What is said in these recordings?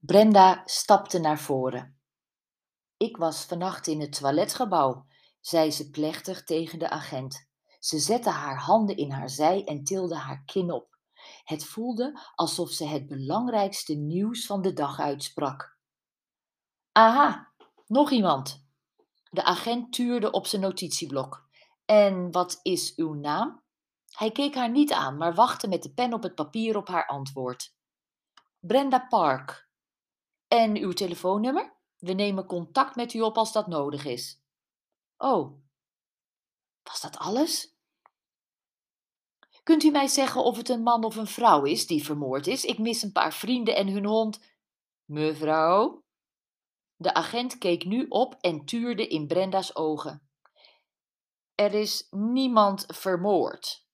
Brenda stapte naar voren. Ik was vannacht in het toiletgebouw, zei ze plechtig tegen de agent. Ze zette haar handen in haar zij en tilde haar kin op. Het voelde alsof ze het belangrijkste nieuws van de dag uitsprak. Aha, nog iemand. De agent tuurde op zijn notitieblok. En wat is uw naam? Hij keek haar niet aan, maar wachtte met de pen op het papier op haar antwoord. Brenda Park. En uw telefoonnummer? We nemen contact met u op als dat nodig is. Oh, was dat alles? Kunt u mij zeggen of het een man of een vrouw is die vermoord is? Ik mis een paar vrienden en hun hond. Mevrouw? De agent keek nu op en tuurde in Brenda's ogen. Er is niemand vermoord.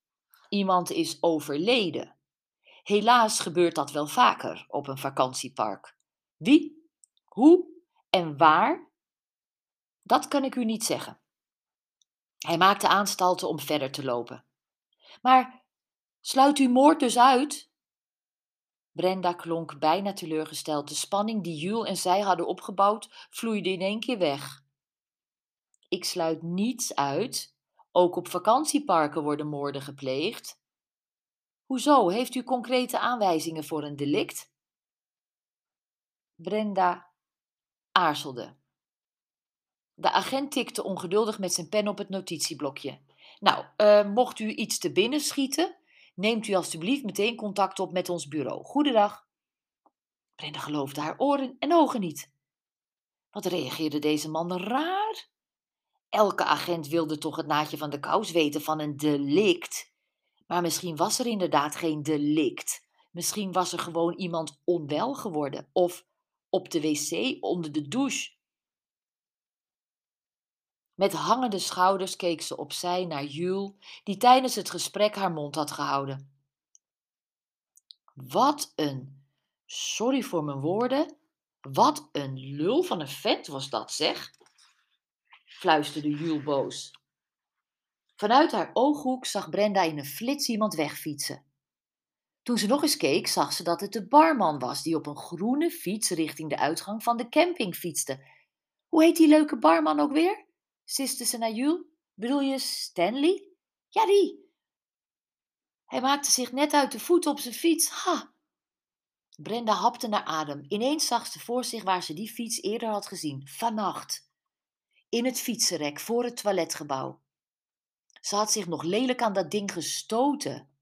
Iemand is overleden. Helaas gebeurt dat wel vaker op een vakantiepark. Wie, hoe en waar? Dat kan ik u niet zeggen. Hij maakte aanstalten om verder te lopen. Maar sluit u moord dus uit? Brenda klonk bijna teleurgesteld. De spanning die Jules en zij hadden opgebouwd vloeide in één keer weg. Ik sluit niets uit. Ook op vakantieparken worden moorden gepleegd. Hoezo? Heeft u concrete aanwijzingen voor een delict? Brenda aarzelde. De agent tikte ongeduldig met zijn pen op het notitieblokje. Nou, uh, mocht u iets te binnen schieten, neemt u alstublieft meteen contact op met ons bureau. Goedendag. Brenda geloofde haar oren en ogen niet. Wat reageerde deze man raar? Elke agent wilde toch het naadje van de kous weten van een delict. Maar misschien was er inderdaad geen delict. Misschien was er gewoon iemand onwel geworden. Of op de wc onder de douche. Met hangende schouders keek ze opzij naar Jules, die tijdens het gesprek haar mond had gehouden. Wat een, sorry voor mijn woorden, wat een lul van een vent was dat, zeg, fluisterde Jules boos. Vanuit haar ooghoek zag Brenda in een flits iemand wegfietsen. Toen ze nog eens keek, zag ze dat het de barman was die op een groene fiets richting de uitgang van de camping fietste. Hoe heet die leuke barman ook weer? siste ze naar Jules. Bedoel je Stanley? Ja, die. Hij maakte zich net uit de voet op zijn fiets. Ha! Brenda hapte naar adem. Ineens zag ze voor zich waar ze die fiets eerder had gezien. Vannacht. In het fietsenrek voor het toiletgebouw. Ze had zich nog lelijk aan dat ding gestoten.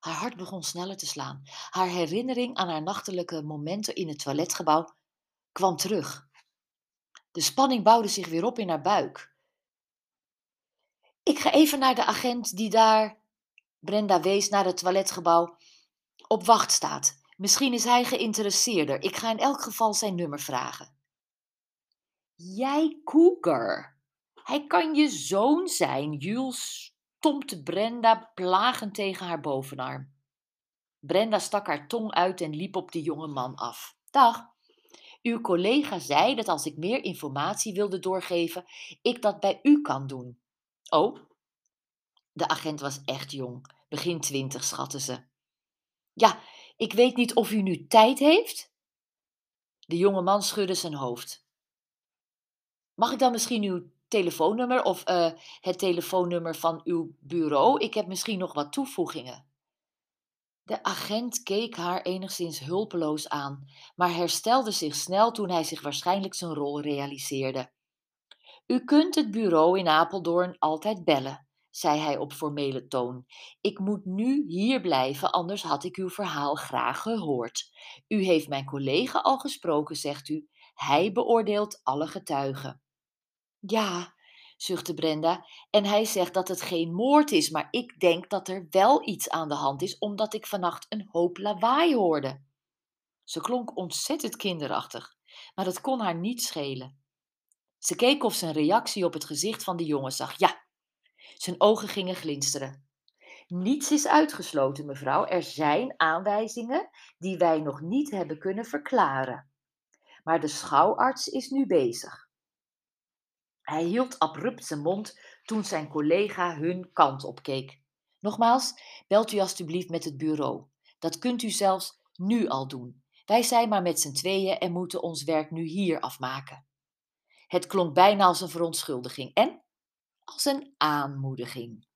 Haar hart begon sneller te slaan. Haar herinnering aan haar nachtelijke momenten in het toiletgebouw kwam terug. De spanning bouwde zich weer op in haar buik. Ik ga even naar de agent die daar, Brenda wees naar het toiletgebouw, op wacht staat. Misschien is hij geïnteresseerder. Ik ga in elk geval zijn nummer vragen. Jij Cougar. Hij kan je zoon zijn, Jules stompte Brenda plagend tegen haar bovenarm. Brenda stak haar tong uit en liep op de jonge man af. Dag. Uw collega zei dat als ik meer informatie wilde doorgeven, ik dat bij u kan doen. Oh, de agent was echt jong, begin twintig schatte ze. Ja, ik weet niet of u nu tijd heeft? De jonge man schudde zijn hoofd. Mag ik dan misschien uw telefoonnummer of uh, het telefoonnummer van uw bureau? Ik heb misschien nog wat toevoegingen. De agent keek haar enigszins hulpeloos aan, maar herstelde zich snel toen hij zich waarschijnlijk zijn rol realiseerde. U kunt het bureau in Apeldoorn altijd bellen, zei hij op formele toon. Ik moet nu hier blijven, anders had ik uw verhaal graag gehoord. U heeft mijn collega al gesproken, zegt u. Hij beoordeelt alle getuigen. Ja, zuchtte Brenda. En hij zegt dat het geen moord is, maar ik denk dat er wel iets aan de hand is, omdat ik vannacht een hoop lawaai hoorde. Ze klonk ontzettend kinderachtig, maar dat kon haar niet schelen. Ze keek of ze een reactie op het gezicht van de jongen zag. Ja, zijn ogen gingen glinsteren. Niets is uitgesloten, mevrouw. Er zijn aanwijzingen die wij nog niet hebben kunnen verklaren. Maar de schouwarts is nu bezig. Hij hield abrupt zijn mond toen zijn collega hun kant opkeek. Nogmaals, belt u alstublieft met het bureau. Dat kunt u zelfs nu al doen. Wij zijn maar met z'n tweeën en moeten ons werk nu hier afmaken. Het klonk bijna als een verontschuldiging en als een aanmoediging.